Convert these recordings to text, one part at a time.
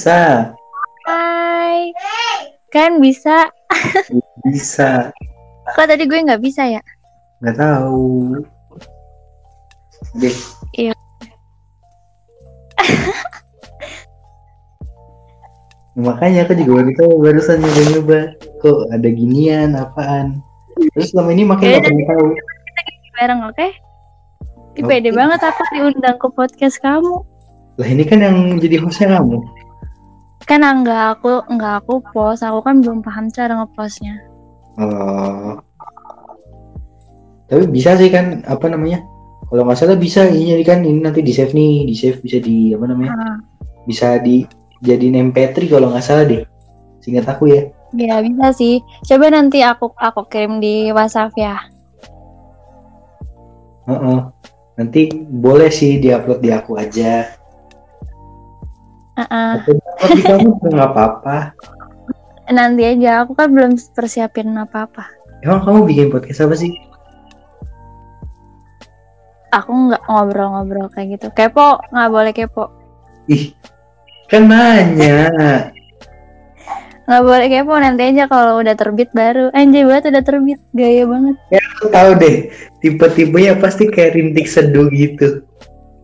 Bisa. Hai. Kan bisa. Bisa. Kok tadi gue nggak bisa ya? Nggak tahu. Deh. Iya. Makanya aku juga baru tahu barusan nyoba-nyoba. Kok ada ginian, apaan. Terus selama ini makanya nggak pernah tahu. Bareng oke? Oke. pede banget aku diundang ke podcast kamu. Lah ini kan yang jadi hostnya kamu. Kan enggak aku enggak aku post, aku kan belum paham cara ngepostnya. Oh. Tapi bisa sih kan apa namanya? Kalau nggak salah bisa ini kan ini nanti di save nih, di save bisa di apa namanya? Ah, Bisa di jadi MP3 kalau nggak salah deh. Singkat aku ya. ya bisa sih. Coba nanti aku aku kirim di WhatsApp ya. Heeh. Nanti boleh sih diupload di aku aja. Di kamu nggak apa-apa. Nanti aja, aku kan belum persiapin apa-apa. Emang kamu bikin podcast apa sih? Aku nggak ngobrol-ngobrol kayak gitu. Kepo, nggak boleh kepo. Ih, kan nanya. Nggak boleh kepo, nanti aja kalau udah terbit baru. Anjay banget udah terbit, gaya banget. Aku tahu deh, tipe-tipenya pasti kayak rintik seduh gitu.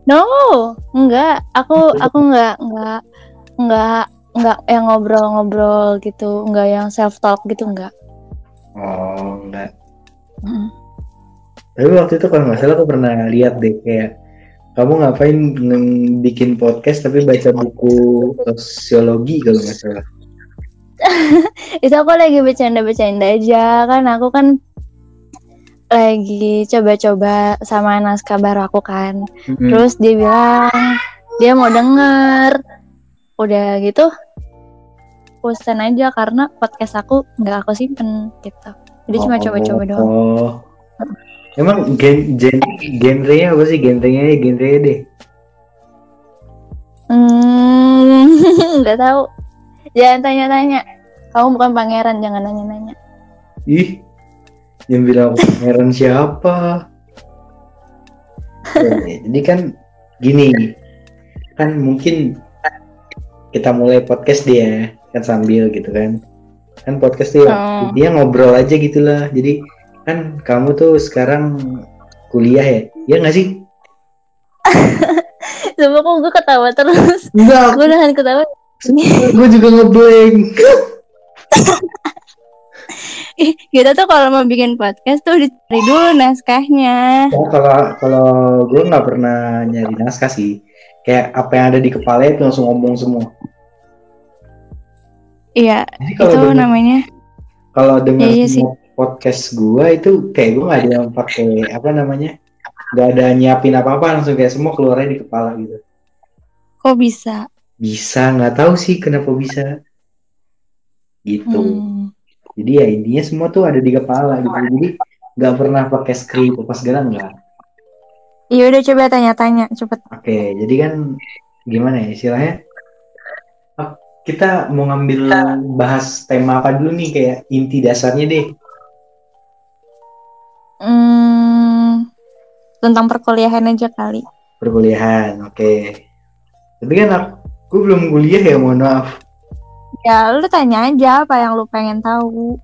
No, enggak. Aku aku enggak enggak enggak enggak yang ngobrol-ngobrol gitu, enggak yang self talk gitu enggak. Oh, enggak. Mm. Tapi waktu itu kalau nggak salah aku pernah lihat deh kayak kamu ngapain bikin podcast tapi baca buku sosiologi kalau nggak salah. Itu aku lagi bercanda-bercanda aja kan aku kan lagi coba-coba sama naskah baru aku kan. Mm-mm. Terus dia bilang dia mau denger. Udah gitu bosan aja karena podcast aku nggak aku simpen gitu. Jadi cuma Oh, coba-coba doang. Oh. Emang gen, gen, genrenya apa sih? Genrenya ya genrenya deh. Hmm, nggak tahu. Jangan tanya-tanya. Kamu bukan pangeran, jangan nanya-nanya. Ih, yang bilang pangeran siapa? Eh, Jadi kan gini, kan mungkin kita mulai podcast dia kan sambil gitu kan. Kan podcast dia, Oh. dia ngobrol aja gitulah. Jadi kan kamu tuh sekarang kuliah ya? Ya nggak sih? Coba kok gue ketawa terus. Enggak, Gue nahan ketawa. gue juga ngeblank. Ih, kita tuh kalau mau bikin podcast tuh dicari dulu naskahnya. Ya, kalau kalau gue nggak pernah nyari naskah sih. Kayak apa yang ada di kepala itu langsung ngomong semua. Iya, Jadi kalau itu denger- namanya. kalau dengar Iya, iya podcast gua itu kayak gua nggak ada yang pakai apa namanya nggak ada nyiapin apa apa langsung kayak semua keluarnya di kepala gitu Kok bisa? bisa nggak tahu sih kenapa bisa gitu Hmm. Jadi ya intinya semua tuh ada di kepala gitu. Jadi nggak pernah pakai skrip apa segala nggak. Iya udah coba tanya-tanya, cepet. oke jadi kan gimana ya istilahnya? Ah, kita mau ngambil bahas tema apa dulu nih? Kayak inti dasarnya deh. Hmm, tentang perkuliahan aja kali. perkuliahan oke. Tapi kan aku belum kuliah ya mohon maaf Ya, lu tanya aja apa yang lu pengen tahu.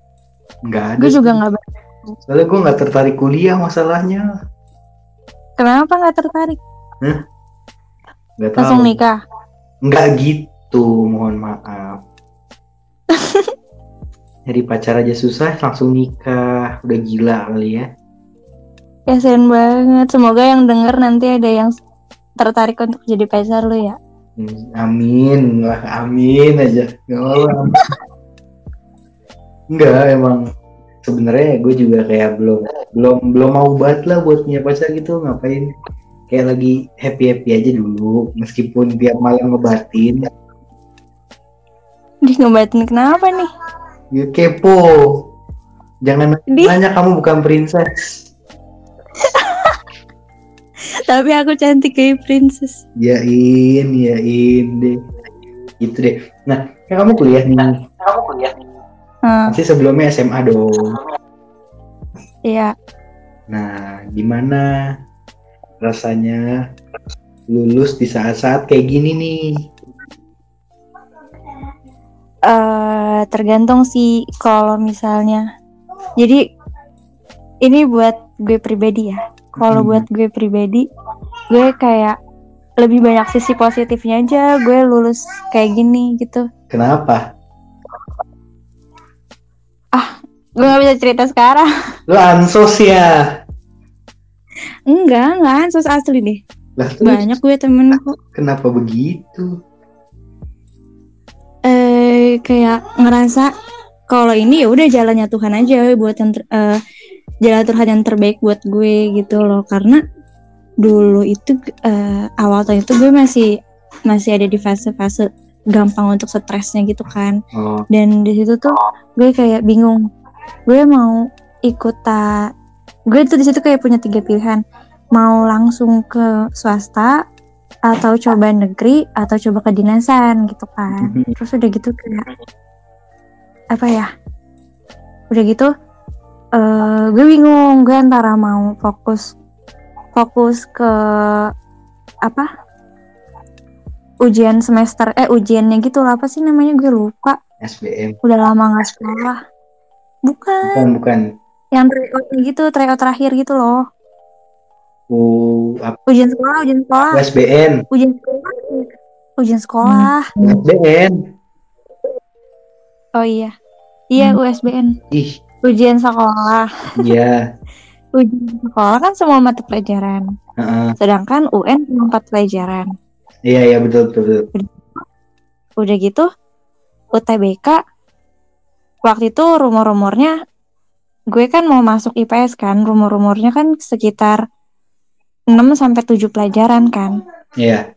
nggak ada Gue juga nggak. soalnya gue nggak tertarik kuliah masalahnya Kenapa nggak tertarik? nggak tahu Langsung nikah. nggak gitu mohon maaf jadi pacar aja susah langsung nikah udah gila kali ya Kasian banget. Semoga yang denger nanti ada yang tertarik untuk jadi pacar lu ya. Hmm, amin. Lah amin aja. Nggak apa nggak emang. Sebenarnya gue juga kayak belum belum belum mau banget lah buat punya pacar gitu. Ngapain? Kayak lagi happy happy aja dulu. Meskipun tiap malam ngebatin. Dia ngebatin kenapa nih? ya kepo. Jangan Di, nanya kamu bukan princess tapi aku cantik kayak princess. yain yain deh gitu deh nah kan kamu kuliah nih Hmm, pasti sebelumnya SMA dong iya. Nah, gimana rasanya lulus di saat-saat kayak gini nih? eh tergantung sih kalau misalnya. Jadi ini buat gue pribadi ya. Kalau Hmm. buat gue pribadi, gue kayak lebih banyak sisi positifnya aja. Gue lulus kayak gini gitu. Kenapa? Gue gak bisa cerita sekarang. Lu ansos ya? Enggak, enggak ansos asli deh. Lah Banyak gue temen kok. kenapa begitu? eh kayak ngerasa kalau ini ya udah jalannya Tuhan aja buat yang ter- eh, jalan Tuhan yang terbaik buat gue gitu loh. Karena dulu itu eh, awal tahun itu gue masih masih ada di fase-fase gampang untuk stresnya gitu kan. Oh, dan di situ tuh gue kayak bingung. Gue mau ikut ta gue tuh di situ kayak punya tiga pilihan. Mau langsung ke swasta atau coba negeri atau coba kedinasan gitu kan. Mhm. terus udah gitu kayak apa ya udah gitu eh gue bingung gue antara mau fokus fokus ke apa? Ujian semester eh ujiannya gitu lah apa sih namanya? Gue lupa. SBM. udah lama nggak sekolah. Bukan. Bukan, bukan. yang tryout gitu tryout terakhir gitu loh. U, apa? ujian sekolah ujian sekolah. USBN. ujian sekolah ujian sekolah. USBN. oh iya. Iya USBN Ih, ujian sekolah iya. ujian sekolah kan semua mata pelajaran Heeh. sedangkan UN cuma empat pelajaran Iya, iya betul, betul, betul. udah gitu UTBK waktu itu rumor-rumornya gue kan mau masuk IPS kan rumor-rumornya kan sekitar 6 sampai 7 pelajaran kan Iya.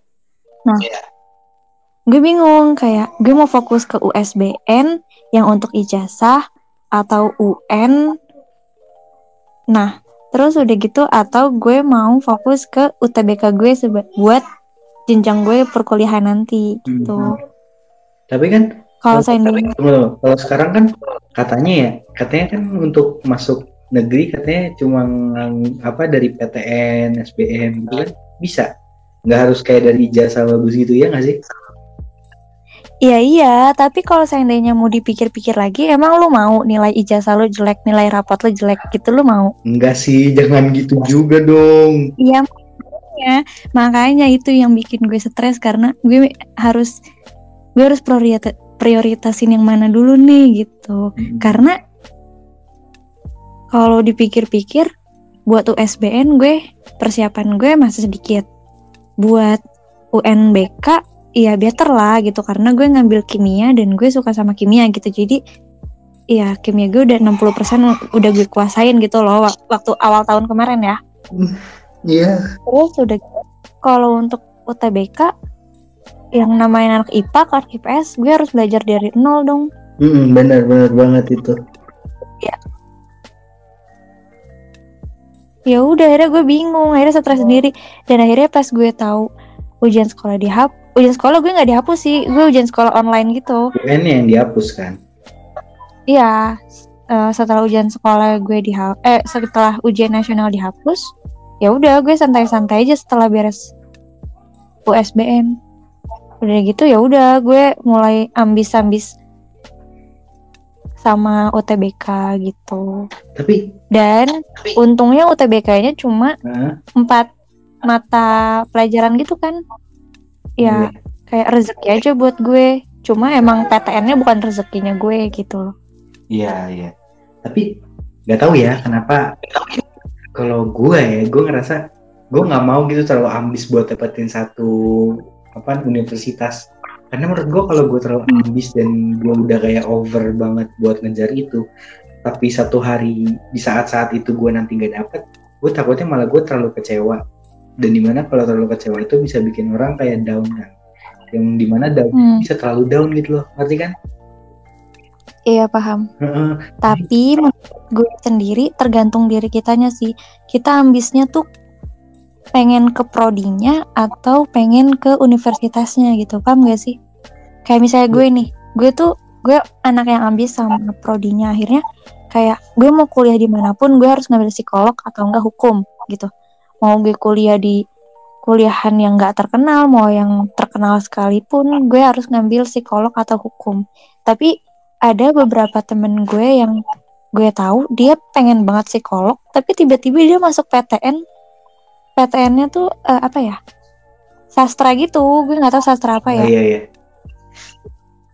gue bingung kayak gue mau fokus ke USBN yang untuk ijazah atau UN nah terus udah gitu atau gue mau fokus ke UTBK gue buat jenjang gue perkuliahan nanti gitu Mhm. Tapi kan kalau tunggu. kalau sekarang kan katanya ya, katanya kan untuk masuk negeri katanya cuma apa dari PTN, SBM gitu kan bisa. Nggak harus kayak dari ijazah bagus gitu ya nggak sih? Iya iya, tapi kalau seandainya mau dipikir-pikir lagi, emang lu mau nilai ijazah lu jelek, nilai rapot lu jelek gitu lu mau? Enggak sih, jangan gitu juga dong. Iya, makanya, makanya itu yang bikin gue stres karena gue harus gue harus priorita- prioritasin yang mana dulu nih gitu. Karena kalau dipikir-pikir buat USBN gue persiapan gue masih sedikit. Buat UNBK ya better lah gitu karena gue ngambil kimia dan gue suka sama kimia gitu. Jadi ya kimia gue udah 60% udah gue kuasain gitu loh wak- waktu awal tahun kemarin ya. Iya. Terus udah gitu, kalau untuk UTBK yang namanya anak IPA ke anak IPS gue harus belajar dari nol dong. Mm, bener bener banget itu. ya udah akhirnya gue bingung akhirnya stres sendiri dan akhirnya pas gue tahu ujian sekolah dihap ujian sekolah gue nggak dihapus sih. Gue ujian sekolah online gitu. UN yang dihapus kan. iya eh, setelah ujian sekolah gue dihapus eh setelah ujian nasional dihapus ya udah gue santai-santai aja setelah beres USBN udah gitu ya udah gue mulai ambis-ambis sama UTBK gitu. Tapi dan untungnya UTBK-nya cuma empat mata pelajaran gitu kan ya kayak rezeki aja buat gue cuma emang PTN-nya bukan rezekinya gue gitu loh Iya, iya. Tapi nggak tahu ya kenapa kalau gue ya, gue ngerasa gue nggak mau gitu terlalu ambis buat dapetin satu apa universitas. Karena menurut gue kalau gue terlalu ambis dan gue udah kayak over banget buat ngejar itu, tapi satu hari di saat-saat itu gue nanti nggak dapet, gue takutnya malah gue terlalu kecewa. Dan di mana kalau terlalu kecewa itu bisa bikin orang kayak down kan. Yang di mana down Hmm, bisa terlalu down gitu loh, ngerti kan? iya paham. Tapi menurut gue sendiri tergantung diri kitanya sih. Kita ambisnya tuh pengen ke prodinya atau pengen ke universitasnya gitu paham gak sih? Kayak misalnya gue nih gue tuh gue anak yang ambis sama prodinya. Akhirnya kayak gue mau kuliah di mana pun gue harus ngambil psikolog atau enggak hukum gitu mau gue kuliah di kuliahan yang nggak terkenal mau yang terkenal sekalipun gue harus ngambil psikolog atau hukum. Tapi ada beberapa temen gue yang gue tahu dia pengen banget psikolog tapi tiba-tiba dia masuk PTN PTN-nya tuh eh, apa ya? Sastra gitu gue nggak tahu sastra apa ya. Oh, iya iya.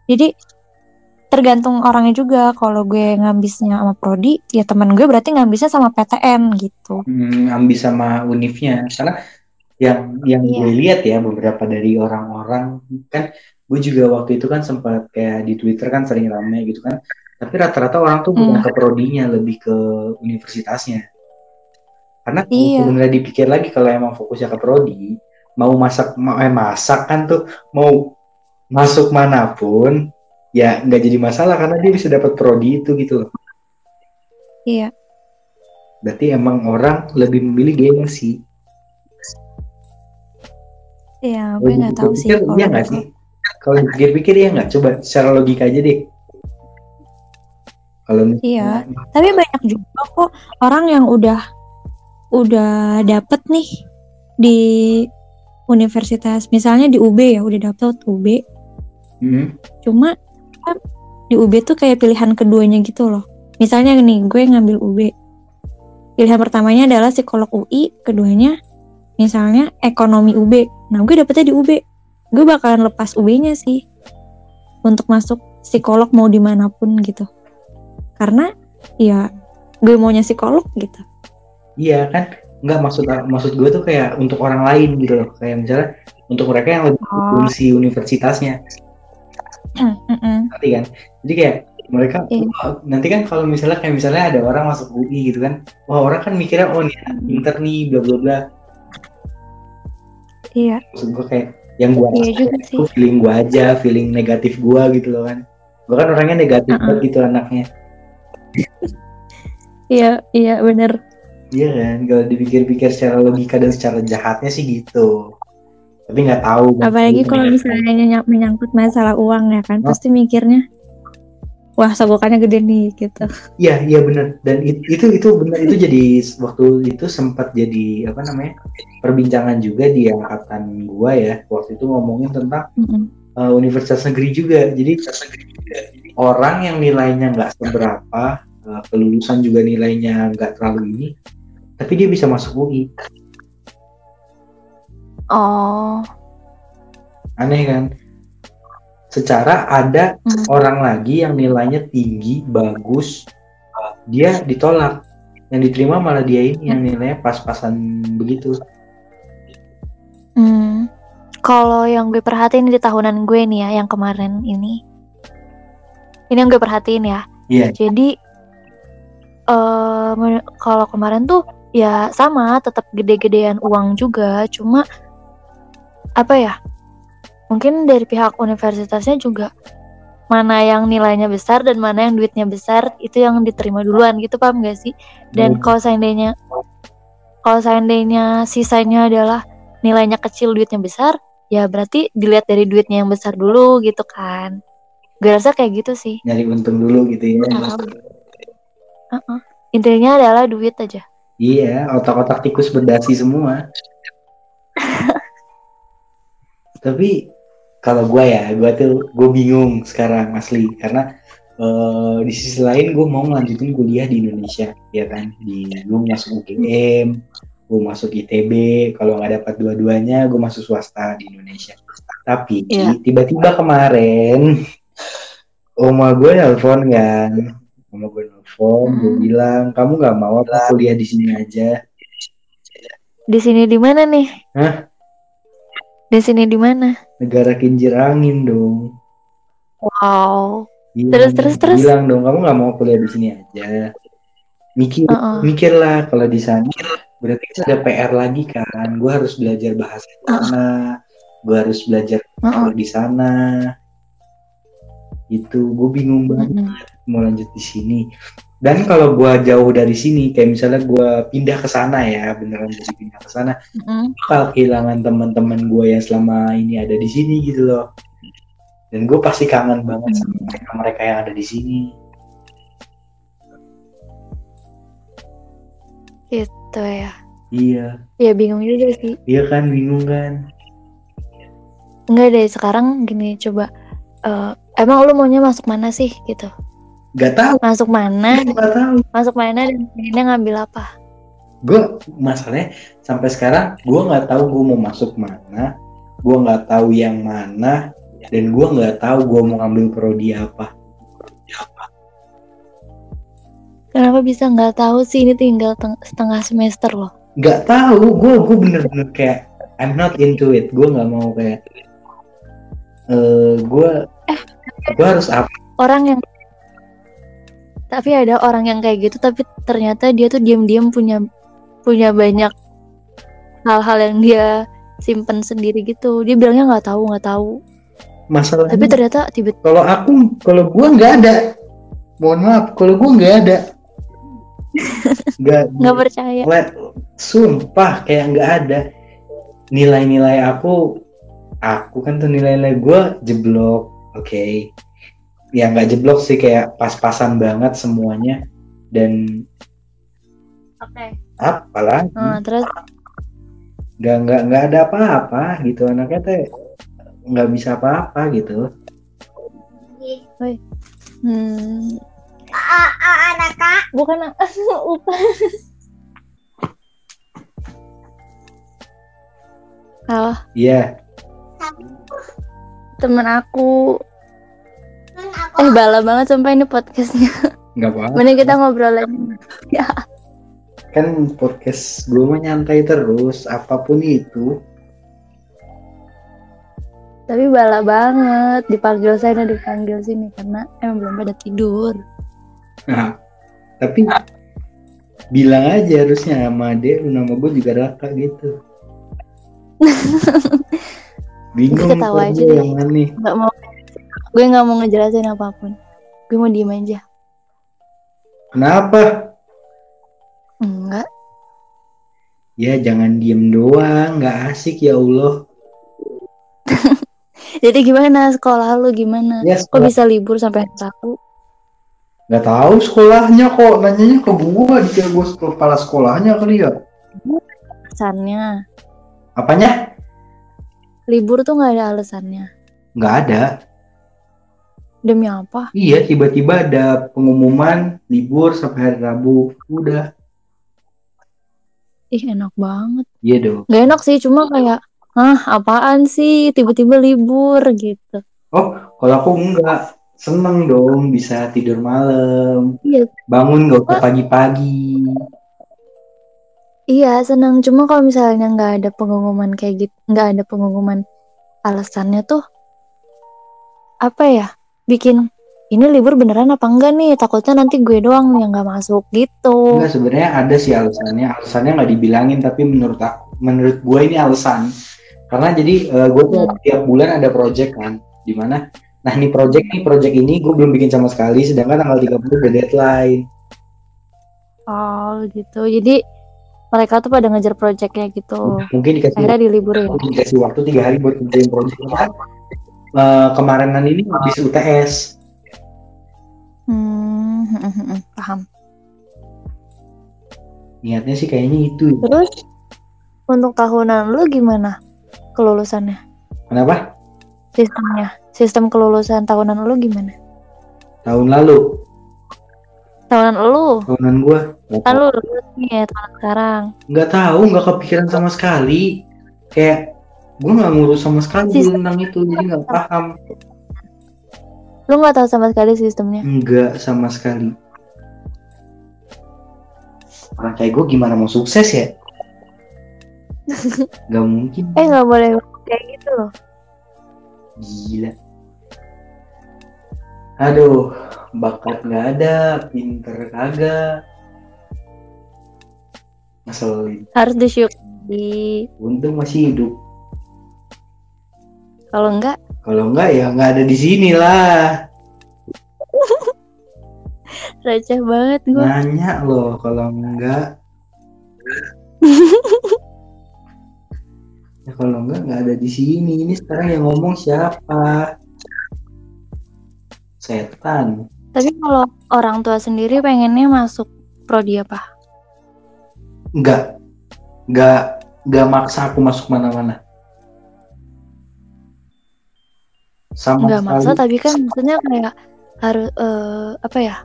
Jadi tergantung orangnya juga kalau gue ngambisnya sama prodi ya teman gue berarti ngambisnya sama PTN gitu Hmm, ambis sama unifnya karena yang yang Iya. gue lihat ya beberapa dari orang-orang kan gue juga waktu itu kan sempat kayak di Twitter kan sering rame gitu kan tapi rata-rata orang tuh bukan Hmm. ke prodinya lebih ke universitasnya karena Iya. sebenarnya dipikir lagi kalau emang fokusnya ke prodi mau masak mau eh, masak kan tuh mau masuk mana pun ya nggak jadi masalah karena dia bisa dapat prodi itu gitu loh iya berarti emang orang lebih memilih gengsi iya gue nggak tahu sih iya nggak sih? Kalau dipikir-pikir iya nggak? Coba secara logika aja deh. Kalau misalnya- Iya. Tapi banyak juga kok orang yang udah udah dapet nih di universitas, misalnya di UB ya, udah dapet UB. Hmm, Cuma kan di UB tuh kayak pilihan keduanya gitu loh. Misalnya nih, gue ngambil UB. Pilihan pertamanya adalah psikolog UI, keduanya misalnya ekonomi UB. Nah, gue dapetnya di UB. Gue bakalan lepas UB-nya sih untuk masuk psikolog mau di mana pun gitu. Karena ya gue maunya psikolog gitu. iya kan? Nggak maksud maksud gue tuh kayak untuk orang lain gitu loh. Kayak misalnya untuk mereka yang lebih Oh. fungsi universitasnya, Ngerti kan? Jadi kayak mereka Iya. wah, nanti kan kalau misalnya kayak misalnya ada orang masuk UI gitu kan, wah orang kan mikirnya oh nih pinter nih bla bla bla. Iya, Maksud gue kayak yang gue iya juga sih. itu feeling gue aja, feeling negatif gue gitu loh kan. Gue kan orangnya negatif Uh-uh. banget gitu anaknya. Iya, iya bener. Iya kan, kalau dipikir-pikir secara logika dan secara jahatnya sih gitu. Tapi nggak tahu. Apalagi kalau misalnya nyang- menyangkut masalah uang ya kan, Oh. pasti mikirnya, wah sagokannya gede nih gitu. Iya, iya benar. Dan it- itu itu benar itu jadi waktu itu sempat jadi apa namanya perbincangan juga di angkatan gua ya. Waktu itu ngomongin tentang Mm-mm. uh, universitas negeri juga. Jadi orang yang nilainya nggak seberapa, uh, kelulusan juga nilainya nggak terlalu ini, tapi dia bisa masuk UI. Oh, Aneh kan? Secara ada Hmm. orang lagi yang nilainya tinggi, bagus, dia ditolak. Yang diterima malah dia ini yang nilainya pas-pasan begitu. hmm. Kalau yang gue perhatiin di tahunan gue nih ya, yang kemarin ini, ini yang gue perhatiin ya. Iya. Jadi eh men- kalau kemarin tuh ya sama, tetap gede-gedean uang juga, cuma apa ya? Mungkin dari pihak universitasnya juga mana yang nilainya besar dan mana yang duitnya besar itu yang diterima duluan gitu paham gak sih? Dan Hmm. kalau seandainya kalau seandainya sisanya adalah nilainya kecil duitnya besar, ya berarti dilihat dari duitnya yang besar dulu gitu kan. Gue rasa kayak gitu sih. nyari untung dulu gitu ya. Uh-uh. Intinya adalah duit aja. Iya, otak-otak tikus berdasi semua. Tapi kalau gue ya, gue tuh gue bingung sekarang asli karena eh, di sisi lain gue mau ngelanjutin kuliah di Indonesia, ya kan? Di gue masuk UGM, gue masuk ITB. Kalau nggak dapat dua-duanya, gue masuk swasta di Indonesia. Tapi Iya. tiba-tiba kemarin, oma gue nelpon kan, oma gue nelpon, gue Hmm. bilang kamu nggak mau apa kuliah di sini aja? Di sini di mana nih? Hah? Di sini di mana? negara kincir angin dong. Wow. Iya, Terus, terus, terus? Bilang dong, kamu nggak mau kuliah di sini aja. Mikir, Uh-uh. mikirlah kalau di sana. Berarti ada PR lagi kan. Gue harus belajar bahasa di sana. Gue harus belajar Uh-uh. di sana. Itu gue bingung banget Mm-mm. mau lanjut di sini. Dan kalau gue jauh dari sini, kayak misalnya gue pindah ke sana ya, beneran jadi pindah ke sana, Mm-mm. bakal kehilangan teman-teman gue yang selama ini ada di sini gitu loh. Dan gue pasti kangen banget sama mereka-mereka yang ada di sini. Gitu ya. iya ya bingung juga sih iya kan bingung kan enggak deh sekarang gini coba eh, emang lu maunya masuk mana sih gitu nggak tahu. Masuk mana? Nggak tahu. Masuk mana dan pengennya ngambil apa? Gue masalahnya sampai sekarang gue nggak tahu gue mau masuk mana gue nggak tahu yang mana dan gue nggak tahu gue mau ngambil prodi apa. Kenapa bisa nggak tahu sih? Ini tinggal teng- setengah semester loh. Nggak tahu. Gue gue bener-bener kayak I'm not into it. Gue nggak mau kayak eh gue gue harus apa? Orang yang tapi ada orang yang kayak gitu tapi ternyata dia tuh diam-diam punya punya banyak hal-hal yang dia simpen sendiri gitu. Dia bilangnya nggak tahu nggak tahu. Masalahnya tapi ternyata tiba kalau aku kalau gue nggak ada. Mohon maaf kalau gue nggak ada. Nggak nggak percaya. Le- sumpah kayak nggak ada. Nilai-nilai aku aku kan tuh nilai-nilai gue jeblok oke ya nggak jeblok sih kayak pas-pasan banget semuanya. Dan oke. apalah. Nah, terus? Nggak nggak nggak ada apa-apa gitu. Anaknya teh nggak bisa apa-apa gitu. Hmm, bukan lupa. Halo iya. Temen aku eh bala banget sampai ini podcastnya. Nggak apa mending kita ngobrol lagi kan podcast gue mah nyantai terus apa pun itu. Tapi bala banget dipanggil saya dan dipanggil sini karena emang belum pada tidur. Nah, tapi bilang aja harusnya sama ade lu nama gue juga Raka gitu. Bingung Ketawa kok aja yang aneh. Nggak mau gue nggak mau ngejelasin apa pun. Gue mau diem aja. Kenapa? Enggak. Ya jangan diem doang. Nggak asik ya Allah. Jadi gimana? Sekolah lu gimana? Ya kok sekolah. bisa libur sampai Sabtu nggak tahu sekolahnya kok. Nanyanya ke gua dikira gua kepala sekolahnya kali ya. Alasannya. Apanya? Libur tuh nggak ada alasannya. Nggak ada demi apa? Iya tiba-tiba ada pengumuman libur sampai hari Rabu. Udah. Ih enak banget. Iya dong. Nggak enak sih cuma kayak Hah, apaan sih? Tiba-tiba libur gitu. Kalau aku enggak. Seneng dong bisa tidur malam. Iya. bangun nggak usah pagi-pagi. Iya senang cuma kalau misalnya nggak ada pengumuman kayak gitu nggak ada pengumuman alasannya tuh apa ya bikin ini libur beneran apa enggak nih takutnya nanti gue doang yang nggak masuk gitu Enggak sebenarnya ada sih alasannya. Alasannya nggak dibilangin tapi menurut aku, menurut gue ini alasan. Karena jadi eh, gue tuh Hmm. tiap bulan ada project kan, di mana nah ini project nih project ini gue belum bikin sama sekali, sedangkan tanggal 30 udah deadline. oh gitu jadi mereka tuh pada ngejar projectnya gitu Mungkin dikasih akhirnya diliburin dikasih waktu tiga hari buat kerjain project. Eh, kemarinan ini habis UTS. hmm, hmm, hmm, hmm, paham Niatnya sih kayaknya itu. ya. terus untuk tahunan lu gimana kelulusannya Kenapa? sistemnya sistem kelulusan tahunan lu gimana Tahun lalu, tahunan lu tahunan gue kan lu ya tahun sekarang nggak tahu, nggak kepikiran sama sekali. Kayak gue nggak ngurus sama sekali Sistem- tentang itu, jadi nggak paham. lu nggak tahu sama sekali sistemnya Enggak sama sekali. Orang kayak gue gimana mau sukses ya? Gak mungkin. eh nggak boleh kayak gitu loh Gila. Aduh, bakat nggak ada, pinter kagak. Ngeselin. harus disyukuri Untung masih hidup. Kalau enggak Kalau enggak ya nggak ada di sini lah. receh banget gue Nanya loh kalau enggak. ya kalau enggak nggak ada di sini. Ini sekarang yang ngomong siapa? Setan. tapi kalau orang tua sendiri pengennya masuk prodi apa Enggak. nggak nggak maksa aku masuk mana-mana sama nggak sekali. tapi kan maksudnya kayak harus eh, apa ya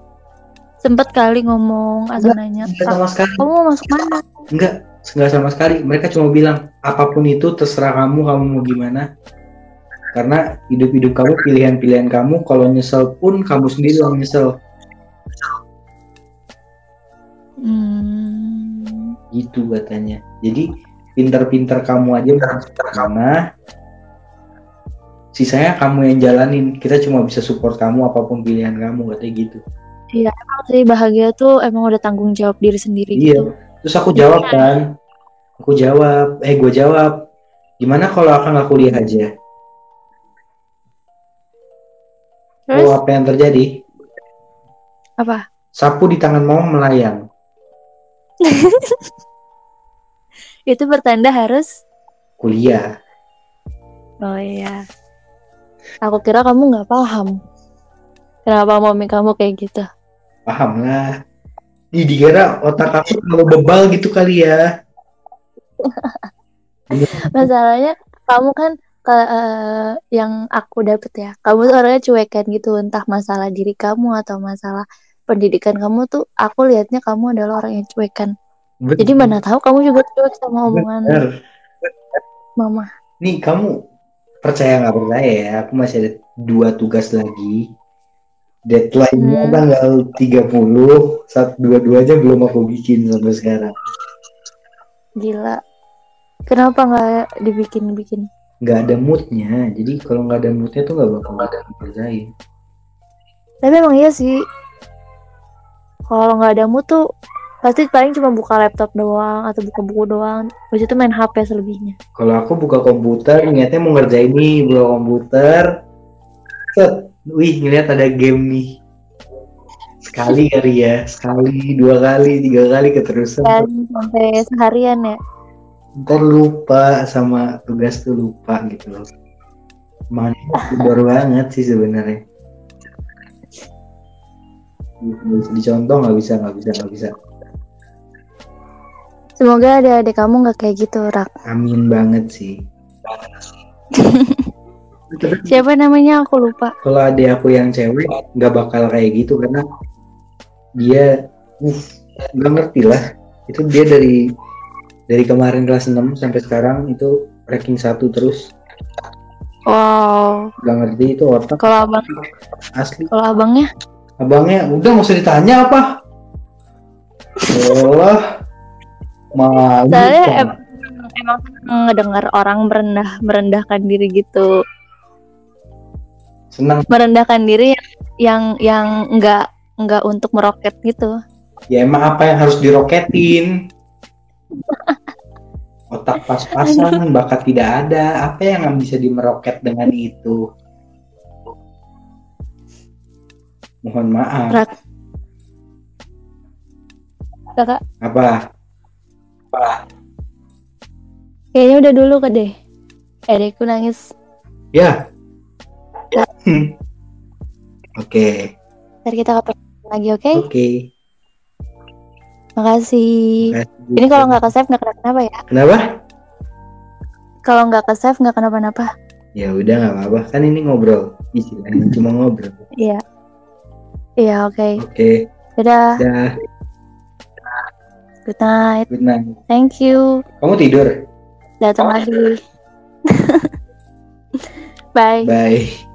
sempet kali ngomong atau nanya nggak "Ah, sama sekali. kamu mau masuk mana? Nggak nggak sama sekali. Mereka cuma bilang apa pun itu terserah kamu kamu mau gimana. Karena hidup-hidup kamu pilihan-pilihan kamu kalau nyesel pun kamu sendiri yang nyesel. Hmm, gitu katanya. Jadi pinter-pinter kamu aja mana sisanya kamu yang jalanin. Kita cuma bisa support kamu apa pun pilihan kamu katanya gitu. Emang sih bahagia tuh emang udah tanggung jawab diri sendiri Iya. gitu. Terus aku jawab kan. Aku jawab. Eh gue jawab. Gimana kalau akan nggak kuliah aja? Terus? Oh apa yang terjadi? Apa? Sapu di tangan mama melayang. Itu pertanda harus kuliah. Oh iya aku kira kamu nggak paham. Kenapa mami kamu kayak gitu? Paham lah. Ih, dikira otak aku kalau bebal gitu kali ya. Masalahnya kamu kan ke- eh, yang aku dapet ya kamu tuh orangnya cuekan gitu entah masalah diri kamu atau masalah pendidikan kamu tuh aku lihatnya kamu adalah orang yang cuekan. Jadi mana tahu kamu juga cuek sama omongan Bener. mama. Nih kamu percaya nggak percaya ya aku masih ada dua tugas lagi. Deadline-nya Hmm. tanggal 30 saat dua-duanya belum aku bikin sampai sekarang. Gila. Kenapa nggak dibikin bikin? Nggak ada moodnya jadi kalau nggak ada moodnya tuh nggak bakal ada kerjain tapi emang iya sih. Kalau nggak ada mood tuh pasti paling cuma buka laptop doang atau buka buku doang. Habis itu main HP selebihnya. Kalau aku buka komputer niatnya mau ngerjain nih buka komputer. Set. Wih ngeliat ada game nih. Sekali kali ya sekali dua kali tiga kali keterusan. Dan sampai seharian ya. Ntar lupa sama tugas tuh lupa gitu loh. Makanya baru banget sih sebenarnya. Dicontoh nggak bisa nggak bisa nggak bisa semoga adik-adik kamu nggak kayak gitu rak. Amin banget sih. Siapa namanya? Aku lupa. Kalau ada aku yang cewek nggak bakal kayak gitu karena dia uh, nggak ngerti lah. Itu dia dari dari kemarin kelas 6 sampai sekarang itu ranking satu terus. Wow. Nggak ngerti itu otak. Kalau abang asli. kalau abangnya? Abangnya udah nggak usah ditanya apa. Malu Soalnya em- emang ngedengar orang merendah merendahkan diri gitu. Senang merendahkan diri yang yang nggak nggak untuk meroket gitu. Ya emang apa yang harus diroketin? Otak pas-pasan bakat tidak ada. Apa yang bisa dimeroket dengan itu? Mohon maaf. Rak. kakak? Apa kayaknya udah dulu ke deh. Adekku nangis. Ya. Hmm. oke. Ntar kita kapan lagi oke? Oke. Makasih. Makasih. ini kalau nggak ke save nggak kenapa-napa ya? Kenapa? Kalau nggak ke save nggak kenapa-napa ya udah nggak apa-apa. Kan ini ngobrol. Istilahnya cuma ngobrol. Iya. Iya oke. Oke. Dadah. Dah good night. Good night. Thank you. Kamu tidur? Datang lagi. Bye. Bye